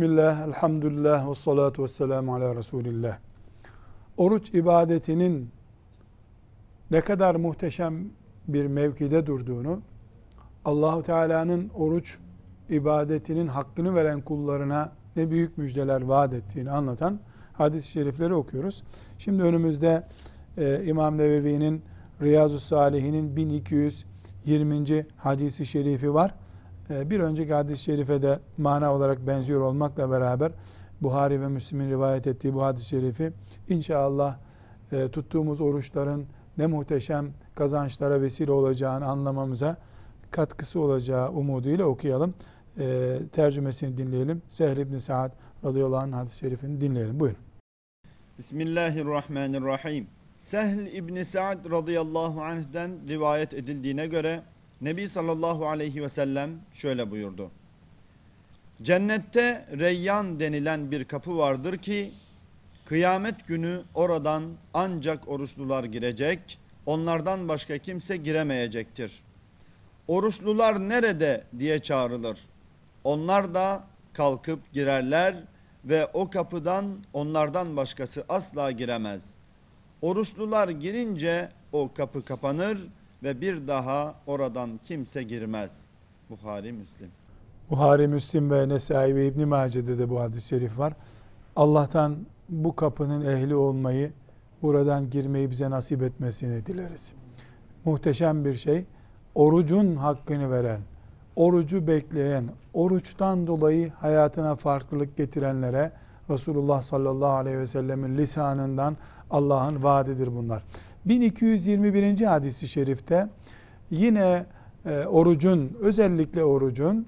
Bismillah, elhamdülillah ve salatu ve selamu ala Resulillah. Oruç ibadetinin ne kadar muhteşem bir mevkide durduğunu, Allahu Teala'nın oruç ibadetinin hakkını veren kullarına ne büyük müjdeler vaat ettiğini anlatan hadis-i şerifleri okuyoruz. Şimdi önümüzde e, İmam Nevevi'nin Riyazu Salihin'in 1220. hadisi şerifi var. E, bir önceki hadis-i şerife de mana olarak benziyor olmakla beraber Buhari ve Müslim'in rivayet ettiği bu hadis-i şerifi inşallah e, tuttuğumuz oruçların ne muhteşem kazançlara vesile olacağını anlamamıza katkısı olacağı umuduyla okuyalım. E, tercümesini dinleyelim. Sehl ibn Sa'd radıyallahu anh hadis-i şerifini dinleyelim. Buyurun. Bismillahirrahmanirrahim. Sehl İbni Sa'd radıyallahu anh'den rivayet edildiğine göre Nebi sallallahu aleyhi ve sellem şöyle buyurdu. Cennette Reyyan denilen bir kapı vardır ki kıyamet günü oradan ancak oruçlular girecek, onlardan başka kimse giremeyecektir. Oruçlular nerede diye çağrılır. Onlar da kalkıp girerler ve o kapıdan onlardan başkası asla giremez. Oruçlular girince o kapı kapanır ve bir daha oradan kimse girmez. Buhari Müslim. Buhari, Müslim ve Nesai ve İbn Mace'de de bu hadis-i şerif var. Allah'tan bu kapının ehli olmayı, buradan girmeyi bize nasip etmesini dileriz. Muhteşem bir şey. Orucun hakkını veren, orucu bekleyen, oruçtan dolayı hayatına farklılık getirenlere Resulullah sallallahu aleyhi ve sellemin lisanından Allah'ın vaadidir bunlar. 1221. hadisi şerifte yine e, orucun özellikle orucun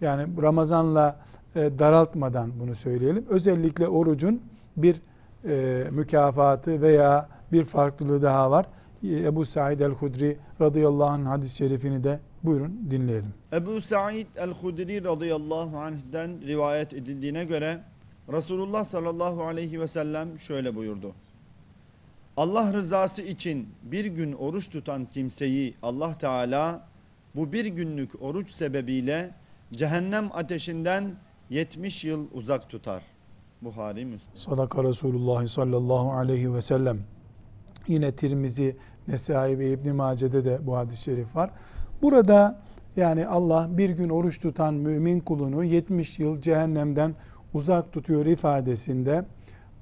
yani Ramazanla e, daraltmadan bunu söyleyelim. Özellikle orucun bir e, mükafatı veya bir farklılığı daha var. Ebu Said el-Hudri radıyallahu anh hadis-i şerifini de buyurun dinleyelim. Ebu Said el-Hudri radıyallahu anh'den rivayet edildiğine göre Resulullah sallallahu aleyhi ve sellem şöyle buyurdu. Allah rızası için bir gün oruç tutan kimseyi Allah Teala bu bir günlük oruç sebebiyle cehennem ateşinden 70 yıl uzak tutar. Buhari Müslim. Sadaka Resulullah sallallahu aleyhi ve sellem. Yine Tirmizi, Nesai ve İbn Mace'de de bu hadis-i şerif var. Burada yani Allah bir gün oruç tutan mümin kulunu 70 yıl cehennemden uzak tutuyor ifadesinde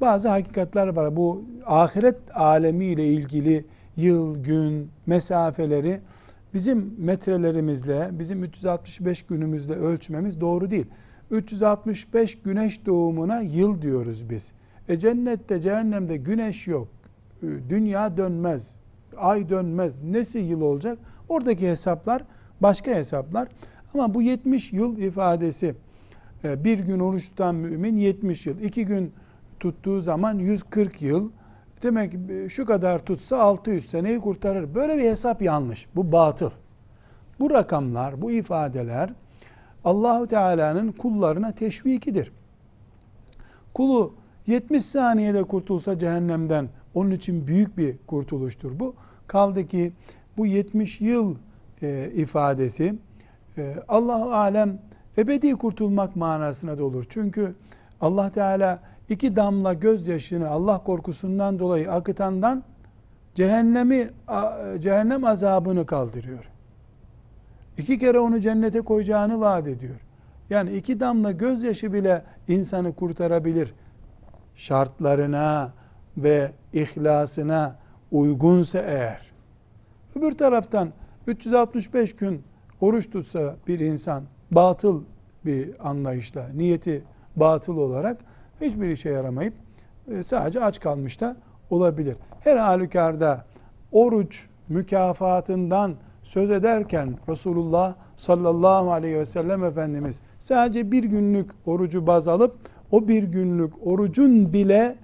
bazı hakikatler var. Bu ahiret alemi ile ilgili yıl, gün, mesafeleri bizim metrelerimizle, bizim 365 günümüzle ölçmemiz doğru değil. 365 güneş doğumuna yıl diyoruz biz. E cennette, cehennemde güneş yok. E, dünya dönmez, ay dönmez. Nesi yıl olacak? Oradaki hesaplar başka hesaplar. Ama bu 70 yıl ifadesi e, bir gün oruç tutan mümin 70 yıl. iki gün tuttuğu zaman 140 yıl. Demek şu kadar tutsa 600 seneyi kurtarır. Böyle bir hesap yanlış. Bu batıl. Bu rakamlar, bu ifadeler Allahu Teala'nın kullarına teşvikidir. Kulu 70 saniyede kurtulsa cehennemden onun için büyük bir kurtuluştur bu. Kaldı ki bu 70 yıl e, ifadesi e, Allahu alem ebedi kurtulmak manasına da olur. Çünkü Allah Teala iki damla gözyaşını Allah korkusundan dolayı akıtandan cehennemi cehennem azabını kaldırıyor. İki kere onu cennete koyacağını vaat ediyor. Yani iki damla gözyaşı bile insanı kurtarabilir. Şartlarına ve ihlasına uygunsa eğer. Öbür taraftan 365 gün oruç tutsa bir insan batıl bir anlayışla, niyeti batıl olarak hiçbir işe yaramayıp e, sadece aç kalmış da olabilir. Her halükarda oruç mükafatından söz ederken Resulullah sallallahu aleyhi ve sellem Efendimiz sadece bir günlük orucu baz alıp o bir günlük orucun bile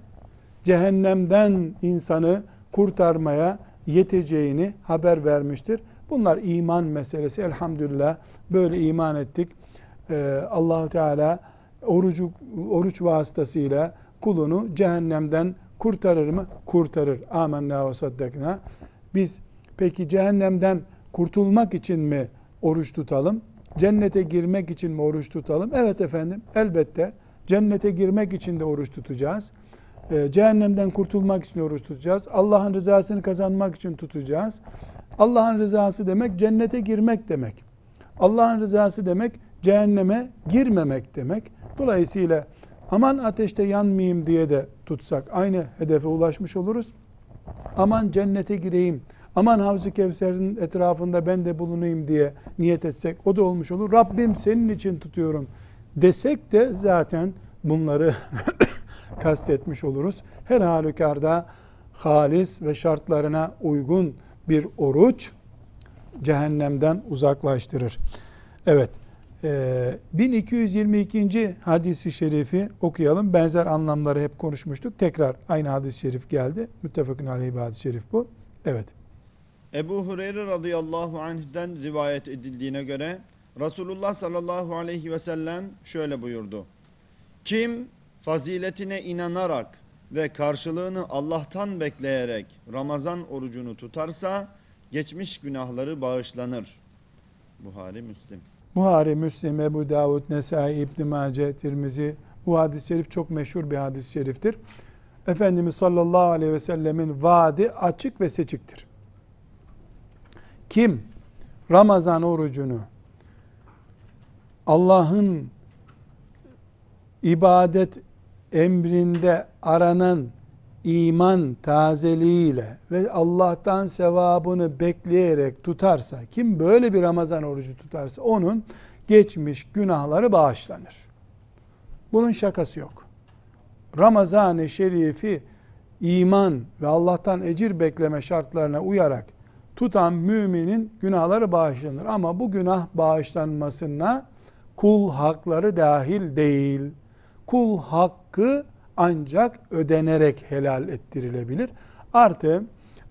cehennemden insanı kurtarmaya yeteceğini haber vermiştir. Bunlar iman meselesi. Elhamdülillah böyle iman ettik. Ee, allah Teala orucu, oruç vasıtasıyla kulunu cehennemden kurtarır mı? Kurtarır. Amenna ve saddakna. Biz peki cehennemden kurtulmak için mi oruç tutalım? Cennete girmek için mi oruç tutalım? Evet efendim elbette Cennete girmek için de oruç tutacağız. Ee, cehennemden kurtulmak için oruç tutacağız. Allah'ın rızasını kazanmak için tutacağız. Allah'ın rızası demek cennete girmek demek. Allah'ın rızası demek cehenneme girmemek demek. Dolayısıyla aman ateşte yanmayayım diye de tutsak aynı hedefe ulaşmış oluruz. Aman cennete gireyim, aman Havz-ı Kevser'in etrafında ben de bulunayım diye niyet etsek o da olmuş olur. Rabbim senin için tutuyorum desek de zaten bunları kastetmiş oluruz. Her halükarda halis ve şartlarına uygun bir oruç cehennemden uzaklaştırır. Evet. E, 1222. hadisi şerifi okuyalım. Benzer anlamları hep konuşmuştuk. Tekrar aynı hadis-i şerif geldi. Müttefakın aleyhi bir hadis-i şerif bu. Evet. Ebu Hureyre radıyallahu anh'den rivayet edildiğine göre Resulullah sallallahu aleyhi ve sellem şöyle buyurdu. Kim faziletine inanarak ve karşılığını Allah'tan bekleyerek Ramazan orucunu tutarsa geçmiş günahları bağışlanır. Buhari Müslim. Buhari, Müslim, Ebu Davud, Nesai, İbn Mace, Tirmizi bu hadis-i şerif çok meşhur bir hadis-i şeriftir. Efendimiz sallallahu aleyhi ve sellemin vaadi açık ve seçiktir. Kim Ramazan orucunu Allah'ın ibadet emrinde aranan iman tazeliğiyle ve Allah'tan sevabını bekleyerek tutarsa, kim böyle bir Ramazan orucu tutarsa onun geçmiş günahları bağışlanır. Bunun şakası yok. Ramazan-ı Şerifi iman ve Allah'tan ecir bekleme şartlarına uyarak tutan müminin günahları bağışlanır. Ama bu günah bağışlanmasına kul hakları dahil değil. Kul hakkı ancak ödenerek helal ettirilebilir. Artı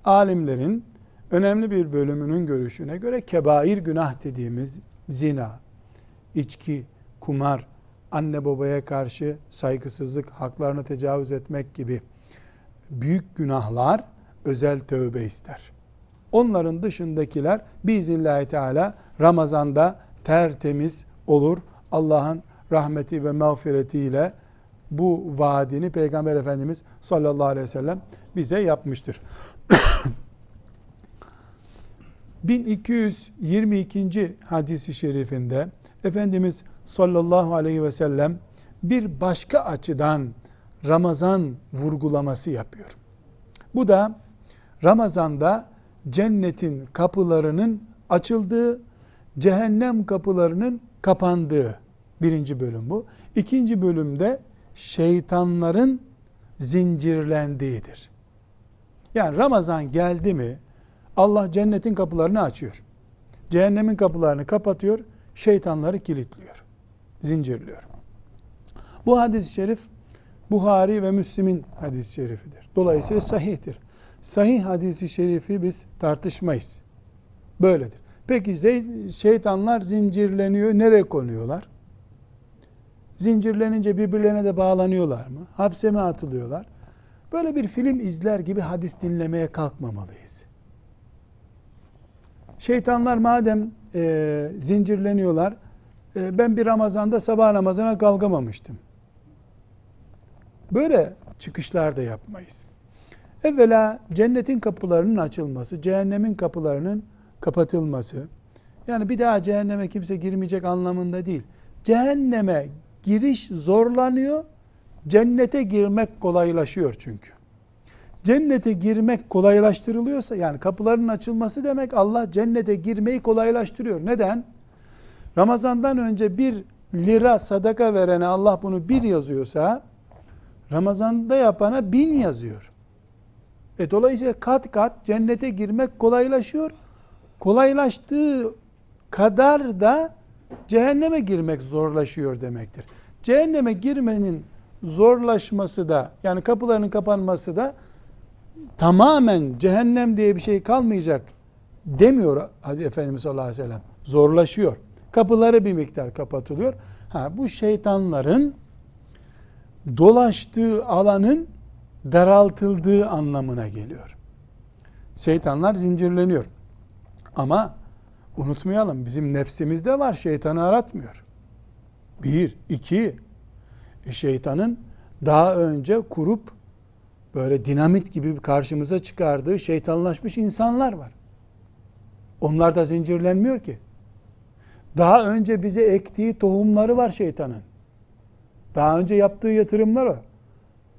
alimlerin önemli bir bölümünün görüşüne göre kebair günah dediğimiz zina, içki, kumar, anne babaya karşı saygısızlık, haklarına tecavüz etmek gibi büyük günahlar özel tövbe ister. Onların dışındakiler biiznillahü teala Ramazan'da tertemiz olur. Allah'ın rahmeti ve mağfiretiyle bu vaadini Peygamber Efendimiz sallallahu aleyhi ve sellem bize yapmıştır. 1222. hadisi şerifinde Efendimiz sallallahu aleyhi ve sellem bir başka açıdan Ramazan vurgulaması yapıyor. Bu da Ramazan'da cennetin kapılarının açıldığı, cehennem kapılarının kapandığı birinci bölüm bu. İkinci bölümde şeytanların zincirlendiğidir. Yani Ramazan geldi mi Allah cennetin kapılarını açıyor. Cehennemin kapılarını kapatıyor, şeytanları kilitliyor, zincirliyor. Bu hadis-i şerif Buhari ve Müslim'in hadis-i şerifidir. Dolayısıyla sahihtir. Sahih hadisi şerifi biz tartışmayız. Böyledir. Peki şeytanlar zincirleniyor, nereye konuyorlar? Zincirlenince birbirlerine de bağlanıyorlar mı? Hapse mi atılıyorlar? Böyle bir film izler gibi hadis dinlemeye kalkmamalıyız. Şeytanlar madem e, zincirleniyorlar, e, ben bir Ramazan'da sabah namazına kalkamamıştım. Böyle çıkışlar da yapmayız. Evvela cennetin kapılarının açılması, cehennemin kapılarının kapatılması. Yani bir daha cehenneme kimse girmeyecek anlamında değil. Cehenneme giriş zorlanıyor, cennete girmek kolaylaşıyor çünkü. Cennete girmek kolaylaştırılıyorsa yani kapıların açılması demek Allah cennete girmeyi kolaylaştırıyor. Neden? Ramazandan önce bir lira sadaka verene Allah bunu bir yazıyorsa Ramazan'da yapana bin yazıyor. E dolayısıyla kat kat cennete girmek kolaylaşıyor. Kolaylaştığı kadar da cehenneme girmek zorlaşıyor demektir. Cehenneme girmenin zorlaşması da yani kapılarının kapanması da tamamen cehennem diye bir şey kalmayacak demiyor Hadi Efendimiz sallallahu aleyhi ve sellem. Zorlaşıyor. Kapıları bir miktar kapatılıyor. Ha, bu şeytanların dolaştığı alanın daraltıldığı anlamına geliyor. Şeytanlar zincirleniyor. Ama unutmayalım bizim nefsimizde var şeytanı aratmıyor. Bir, iki, E, şeytanın daha önce kurup böyle dinamit gibi karşımıza çıkardığı şeytanlaşmış insanlar var. Onlar da zincirlenmiyor ki. Daha önce bize ektiği tohumları var şeytanın. Daha önce yaptığı yatırımlar var.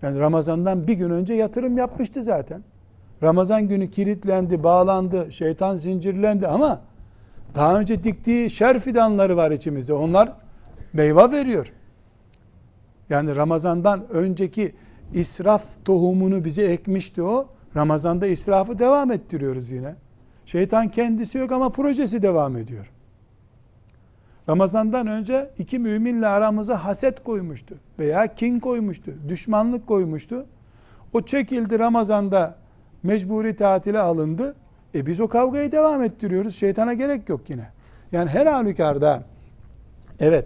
Yani Ramazan'dan bir gün önce yatırım yapmıştı zaten. Ramazan günü kilitlendi, bağlandı, şeytan zincirlendi ama daha önce diktiği şer fidanları var içimizde. Onlar meyve veriyor. Yani Ramazan'dan önceki israf tohumunu bize ekmişti o. Ramazan'da israfı devam ettiriyoruz yine. Şeytan kendisi yok ama projesi devam ediyor. Ramazan'dan önce iki müminle aramıza haset koymuştu veya kin koymuştu, düşmanlık koymuştu. O çekildi Ramazan'da mecburi tatile alındı. E biz o kavgayı devam ettiriyoruz. Şeytana gerek yok yine. Yani her halükarda evet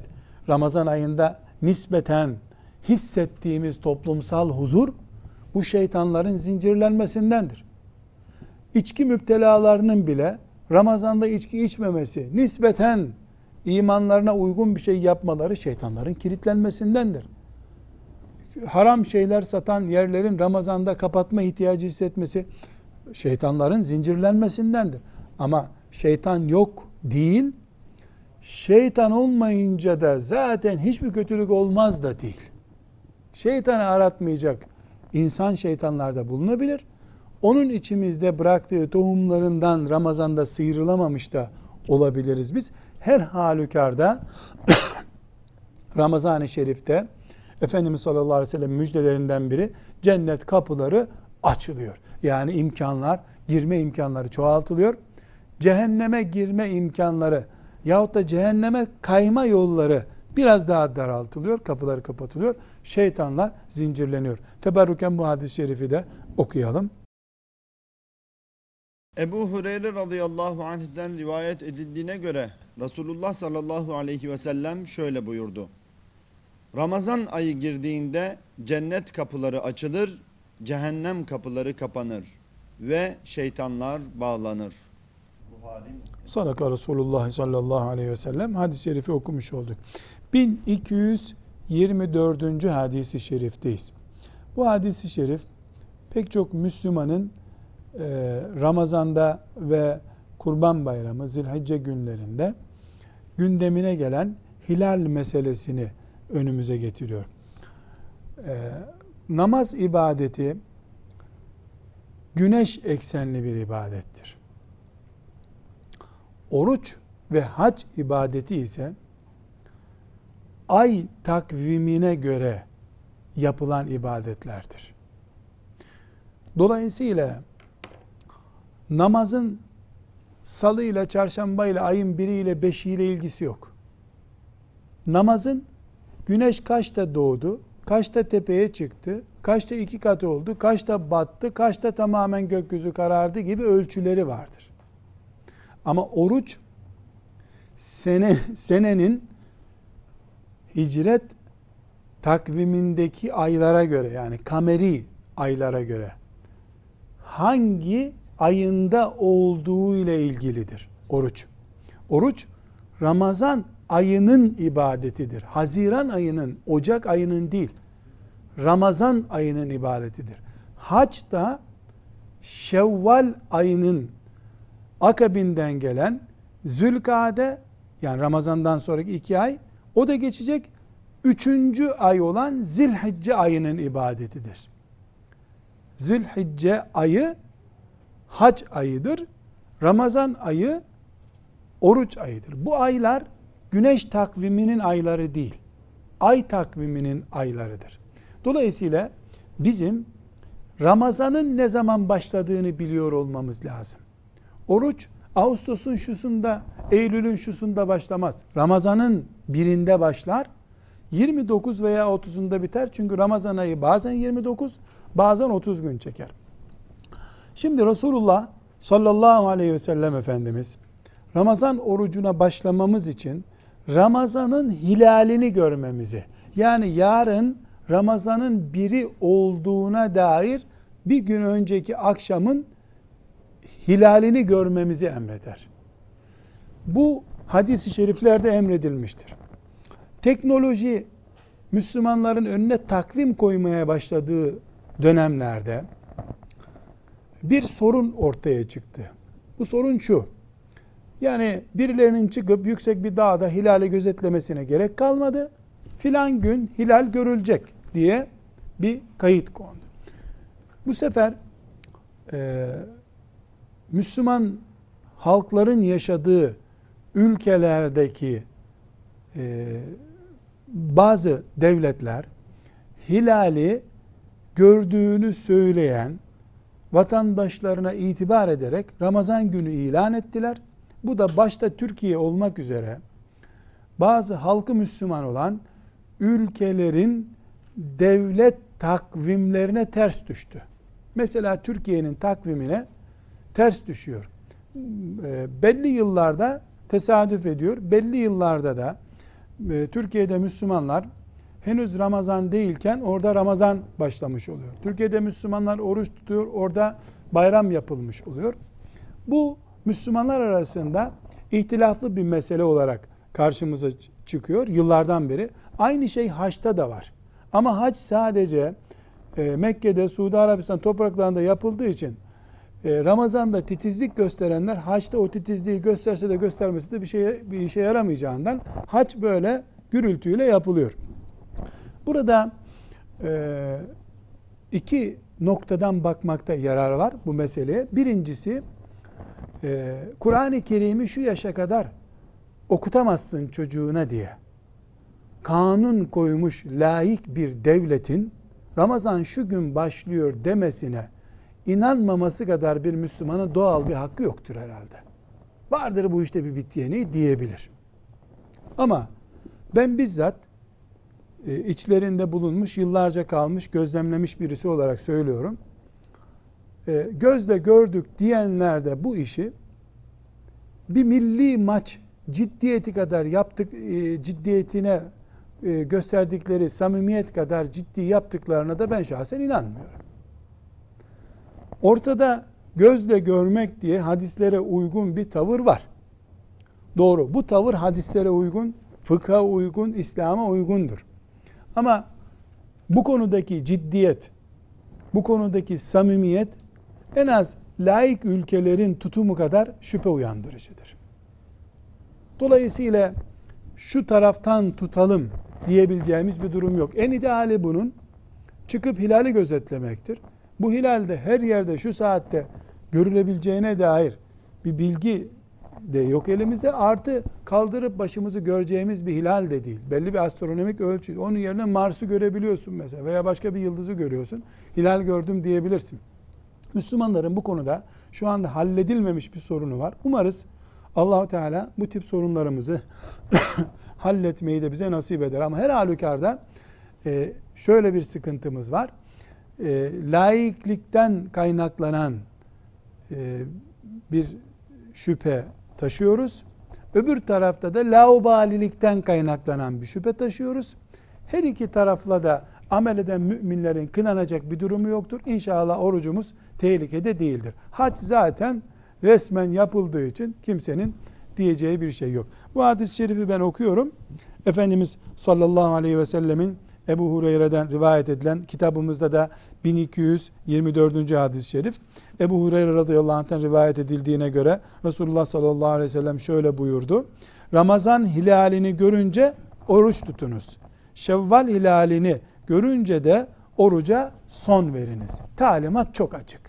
Ramazan ayında nispeten hissettiğimiz toplumsal huzur bu şeytanların zincirlenmesindendir. İçki müptelalarının bile Ramazan'da içki içmemesi, nispeten imanlarına uygun bir şey yapmaları şeytanların kilitlenmesindendir. Haram şeyler satan yerlerin Ramazan'da kapatma ihtiyacı hissetmesi şeytanların zincirlenmesindendir. Ama şeytan yok değil, şeytan olmayınca da zaten hiçbir kötülük olmaz da değil. Şeytanı aratmayacak insan şeytanlarda bulunabilir. Onun içimizde bıraktığı tohumlarından Ramazan'da sıyrılamamış da olabiliriz biz. Her halükarda Ramazan-ı Şerif'te Efendimiz sallallahu aleyhi ve sellem müjdelerinden biri cennet kapıları açılıyor. Yani imkanlar, girme imkanları çoğaltılıyor. Cehenneme girme imkanları yahut da cehenneme kayma yolları biraz daha daraltılıyor, kapıları kapatılıyor. Şeytanlar zincirleniyor. Teberrüken bu hadis-i şerifi de okuyalım. Ebu Hureyre radıyallahu anh'den rivayet edildiğine göre Resulullah sallallahu aleyhi ve sellem şöyle buyurdu. Ramazan ayı girdiğinde cennet kapıları açılır, cehennem kapıları kapanır ve şeytanlar bağlanır. Sadaka Resulullah sallallahu aleyhi ve sellem hadis-i şerifi okumuş olduk. 1224. hadisi şerifteyiz. Bu hadisi şerif pek çok Müslümanın e, Ramazan'da ve Kurban Bayramı, Zilhicce günlerinde gündemine gelen hilal meselesini önümüze getiriyor. E, namaz ibadeti güneş eksenli bir ibadettir. Oruç ve hac ibadeti ise ay takvimine göre yapılan ibadetlerdir. Dolayısıyla namazın salı ile çarşamba ile ayın biri ile beşi ile ilgisi yok. Namazın güneş kaçta doğdu, kaçta tepeye çıktı, kaçta iki katı oldu, kaçta battı, kaçta tamamen gökyüzü karardı gibi ölçüleri vardır. Ama oruç sene, senenin hicret takvimindeki aylara göre yani kameri aylara göre hangi ayında olduğu ile ilgilidir oruç. Oruç Ramazan ayının ibadetidir. Haziran ayının, Ocak ayının değil. Ramazan ayının ibadetidir. Hac da Şevval ayının akabinden gelen Zülkade yani Ramazan'dan sonraki iki ay o da geçecek. Üçüncü ay olan Zilhicce ayının ibadetidir. Zülhicce ayı hac ayıdır. Ramazan ayı oruç ayıdır. Bu aylar güneş takviminin ayları değil. Ay takviminin aylarıdır. Dolayısıyla bizim Ramazan'ın ne zaman başladığını biliyor olmamız lazım. Oruç Ağustos'un şusunda, Eylül'ün şusunda başlamaz. Ramazan'ın birinde başlar. 29 veya 30'unda biter. Çünkü Ramazan ayı bazen 29, bazen 30 gün çeker. Şimdi Resulullah sallallahu aleyhi ve sellem Efendimiz Ramazan orucuna başlamamız için Ramazan'ın hilalini görmemizi yani yarın Ramazan'ın biri olduğuna dair bir gün önceki akşamın hilalini görmemizi emreder. Bu hadis-i şeriflerde emredilmiştir. Teknoloji Müslümanların önüne takvim koymaya başladığı dönemlerde bir sorun ortaya çıktı. Bu sorun şu. Yani birilerinin çıkıp yüksek bir dağda hilali gözetlemesine gerek kalmadı. Filan gün hilal görülecek diye bir kayıt kondu. Bu sefer e, Müslüman halkların yaşadığı ülkelerdeki e, bazı devletler hilali gördüğünü söyleyen vatandaşlarına itibar ederek Ramazan günü ilan ettiler. Bu da başta Türkiye olmak üzere bazı halkı Müslüman olan ülkelerin devlet takvimlerine ters düştü. Mesela Türkiye'nin takvimine ters düşüyor. E, belli yıllarda tesadüf ediyor. Belli yıllarda da e, Türkiye'de Müslümanlar henüz Ramazan değilken orada Ramazan başlamış oluyor. Türkiye'de Müslümanlar oruç tutuyor, orada bayram yapılmış oluyor. Bu Müslümanlar arasında ihtilaflı bir mesele olarak karşımıza çıkıyor yıllardan beri. Aynı şey haçta da var. Ama hac sadece e, Mekke'de, Suudi Arabistan topraklarında yapıldığı için Ramazan'da titizlik gösterenler haçta o titizliği gösterse de göstermesi de bir şeye bir işe yaramayacağından hac böyle gürültüyle yapılıyor. Burada e, iki noktadan bakmakta yarar var bu meseleye. Birincisi e, Kur'an-ı Kerim'i şu yaşa kadar okutamazsın çocuğuna diye kanun koymuş layık bir devletin Ramazan şu gün başlıyor demesine inanmaması kadar bir Müslümanın doğal bir hakkı yoktur herhalde. Vardır bu işte bir bitiyeni diyebilir. Ama ben bizzat e, içlerinde bulunmuş, yıllarca kalmış, gözlemlemiş birisi olarak söylüyorum. E, gözle gördük diyenler de bu işi bir milli maç ciddiyeti kadar yaptık, e, ciddiyetine gösterdikleri samimiyet kadar ciddi yaptıklarına da ben şahsen inanmıyorum. Ortada gözle görmek diye hadislere uygun bir tavır var. Doğru. Bu tavır hadislere uygun, fıkha uygun, İslam'a uygundur. Ama bu konudaki ciddiyet, bu konudaki samimiyet en az laik ülkelerin tutumu kadar şüphe uyandırıcıdır. Dolayısıyla şu taraftan tutalım diyebileceğimiz bir durum yok. En ideali bunun çıkıp hilali gözetlemektir. Bu hilalde her yerde şu saatte görülebileceğine dair bir bilgi de yok elimizde. Artı kaldırıp başımızı göreceğimiz bir hilal de değil. Belli bir astronomik ölçü. Onun yerine Mars'ı görebiliyorsun mesela veya başka bir yıldızı görüyorsun. Hilal gördüm diyebilirsin. Müslümanların bu konuda şu anda halledilmemiş bir sorunu var. Umarız Allahu Teala bu tip sorunlarımızı halletmeyi de bize nasip eder. Ama her halükarda e, şöyle bir sıkıntımız var. E, laiklikten kaynaklanan e, bir şüphe taşıyoruz. Öbür tarafta da laubalilikten kaynaklanan bir şüphe taşıyoruz. Her iki tarafla da amel eden müminlerin kınanacak bir durumu yoktur. İnşallah orucumuz tehlikede değildir. Hac zaten resmen yapıldığı için kimsenin diyeceği bir şey yok. Bu hadis-i şerifi ben okuyorum. Efendimiz sallallahu aleyhi ve sellemin Ebu Hureyre'den rivayet edilen kitabımızda da 1224. hadis-i şerif. Ebu Hureyre radıyallahu anh'tan rivayet edildiğine göre Resulullah sallallahu aleyhi ve sellem şöyle buyurdu. Ramazan hilalini görünce oruç tutunuz. Şevval hilalini görünce de oruca son veriniz. Talimat çok açık.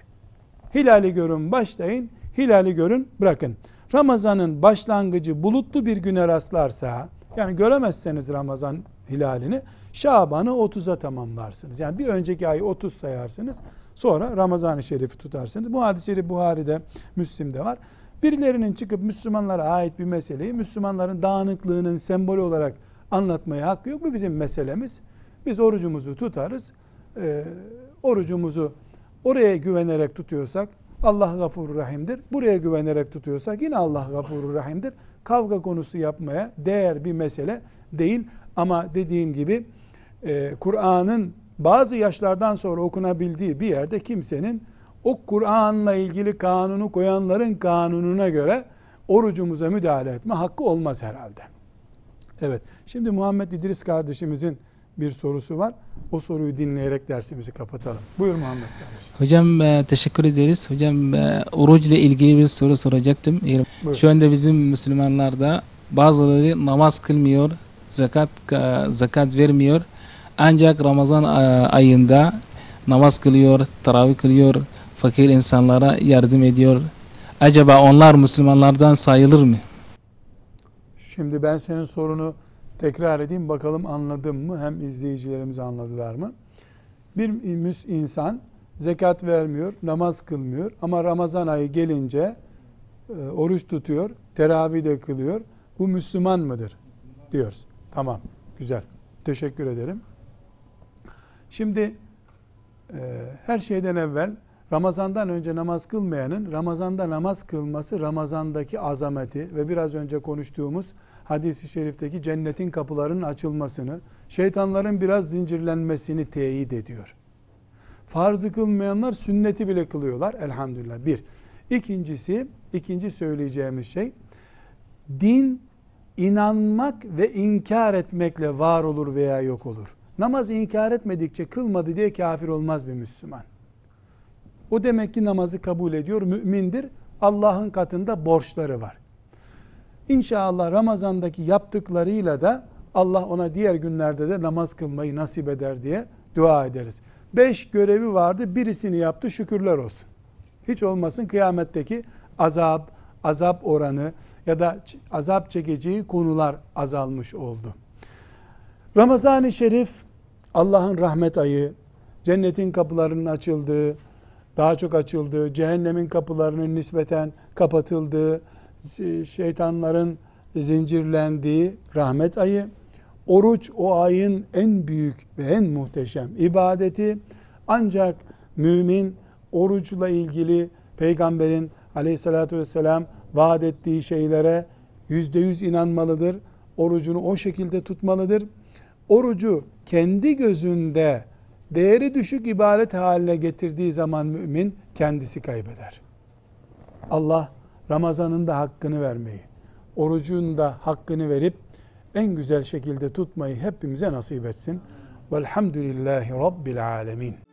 Hilali görün başlayın, hilali görün bırakın. Ramazanın başlangıcı bulutlu bir güne rastlarsa, yani göremezseniz Ramazan hilalini, Şaban'ı 30'a tamamlarsınız. Yani bir önceki ayı 30 sayarsınız. Sonra Ramazan-ı Şerif'i tutarsınız. Bu hadis-i Buhari'de, Müslim'de var. Birilerinin çıkıp Müslümanlara ait bir meseleyi Müslümanların dağınıklığının sembolü olarak anlatmaya hakkı yok. Bu bizim meselemiz. Biz orucumuzu tutarız. E, orucumuzu oraya güvenerek tutuyorsak Allah gafurur rahimdir. Buraya güvenerek tutuyorsak yine Allah gafurur rahimdir. Kavga konusu yapmaya değer bir mesele değil. Ama dediğim gibi e, Kur'an'ın bazı yaşlardan sonra okunabildiği bir yerde kimsenin o Kur'an'la ilgili kanunu koyanların kanununa göre orucumuza müdahale etme hakkı olmaz herhalde. Evet. Şimdi Muhammed İdris kardeşimizin bir sorusu var. O soruyu dinleyerek dersimizi kapatalım. Buyur Muhammed kardeşim. Hocam e, teşekkür ederiz. Hocam e, oruç ile ilgili bir soru soracaktım. Eğer- Buyur. Şu anda bizim Müslümanlarda bazıları namaz kılmıyor, zakat e, zakat vermiyor. Ancak Ramazan e, ayında namaz kılıyor, teravih kılıyor, fakir insanlara yardım ediyor. Acaba onlar Müslümanlardan sayılır mı? Şimdi ben senin sorunu tekrar edeyim bakalım anladım mı? Hem izleyicilerimiz anladılar mı? Bir insan zekat vermiyor, namaz kılmıyor ama Ramazan ayı gelince e, oruç tutuyor, teravih de kılıyor. Bu Müslüman mıdır? Diyoruz. Tamam, güzel. Teşekkür ederim. Şimdi e, her şeyden evvel Ramazandan önce namaz kılmayanın Ramazanda namaz kılması Ramazandaki azameti ve biraz önce konuştuğumuz hadisi şerifteki cennetin kapılarının açılmasını, şeytanların biraz zincirlenmesini teyit ediyor. Farzı kılmayanlar sünneti bile kılıyorlar elhamdülillah. Bir. İkincisi, ikinci söyleyeceğimiz şey, din inanmak ve inkar etmekle var olur veya yok olur. Namaz inkar etmedikçe kılmadı diye kafir olmaz bir Müslüman. O demek ki namazı kabul ediyor, mümindir. Allah'ın katında borçları var. İnşallah Ramazan'daki yaptıklarıyla da Allah ona diğer günlerde de namaz kılmayı nasip eder diye dua ederiz. Beş görevi vardı, birisini yaptı şükürler olsun. Hiç olmasın kıyametteki azap, azap oranı ya da azap çekeceği konular azalmış oldu. Ramazan-ı Şerif Allah'ın rahmet ayı, cennetin kapılarının açıldığı, daha çok açıldığı, cehennemin kapılarının nispeten kapatıldığı, şeytanların zincirlendiği rahmet ayı. Oruç o ayın en büyük ve en muhteşem ibadeti. Ancak mümin oruçla ilgili peygamberin aleyhissalatü vesselam vaat ettiği şeylere yüzde yüz inanmalıdır. Orucunu o şekilde tutmalıdır. Orucu kendi gözünde değeri düşük ibadet haline getirdiği zaman mümin kendisi kaybeder. Allah Ramazan'ın da hakkını vermeyi, orucun da hakkını verip en güzel şekilde tutmayı hepimize nasip etsin. Velhamdülillahi Rabbil Alemin.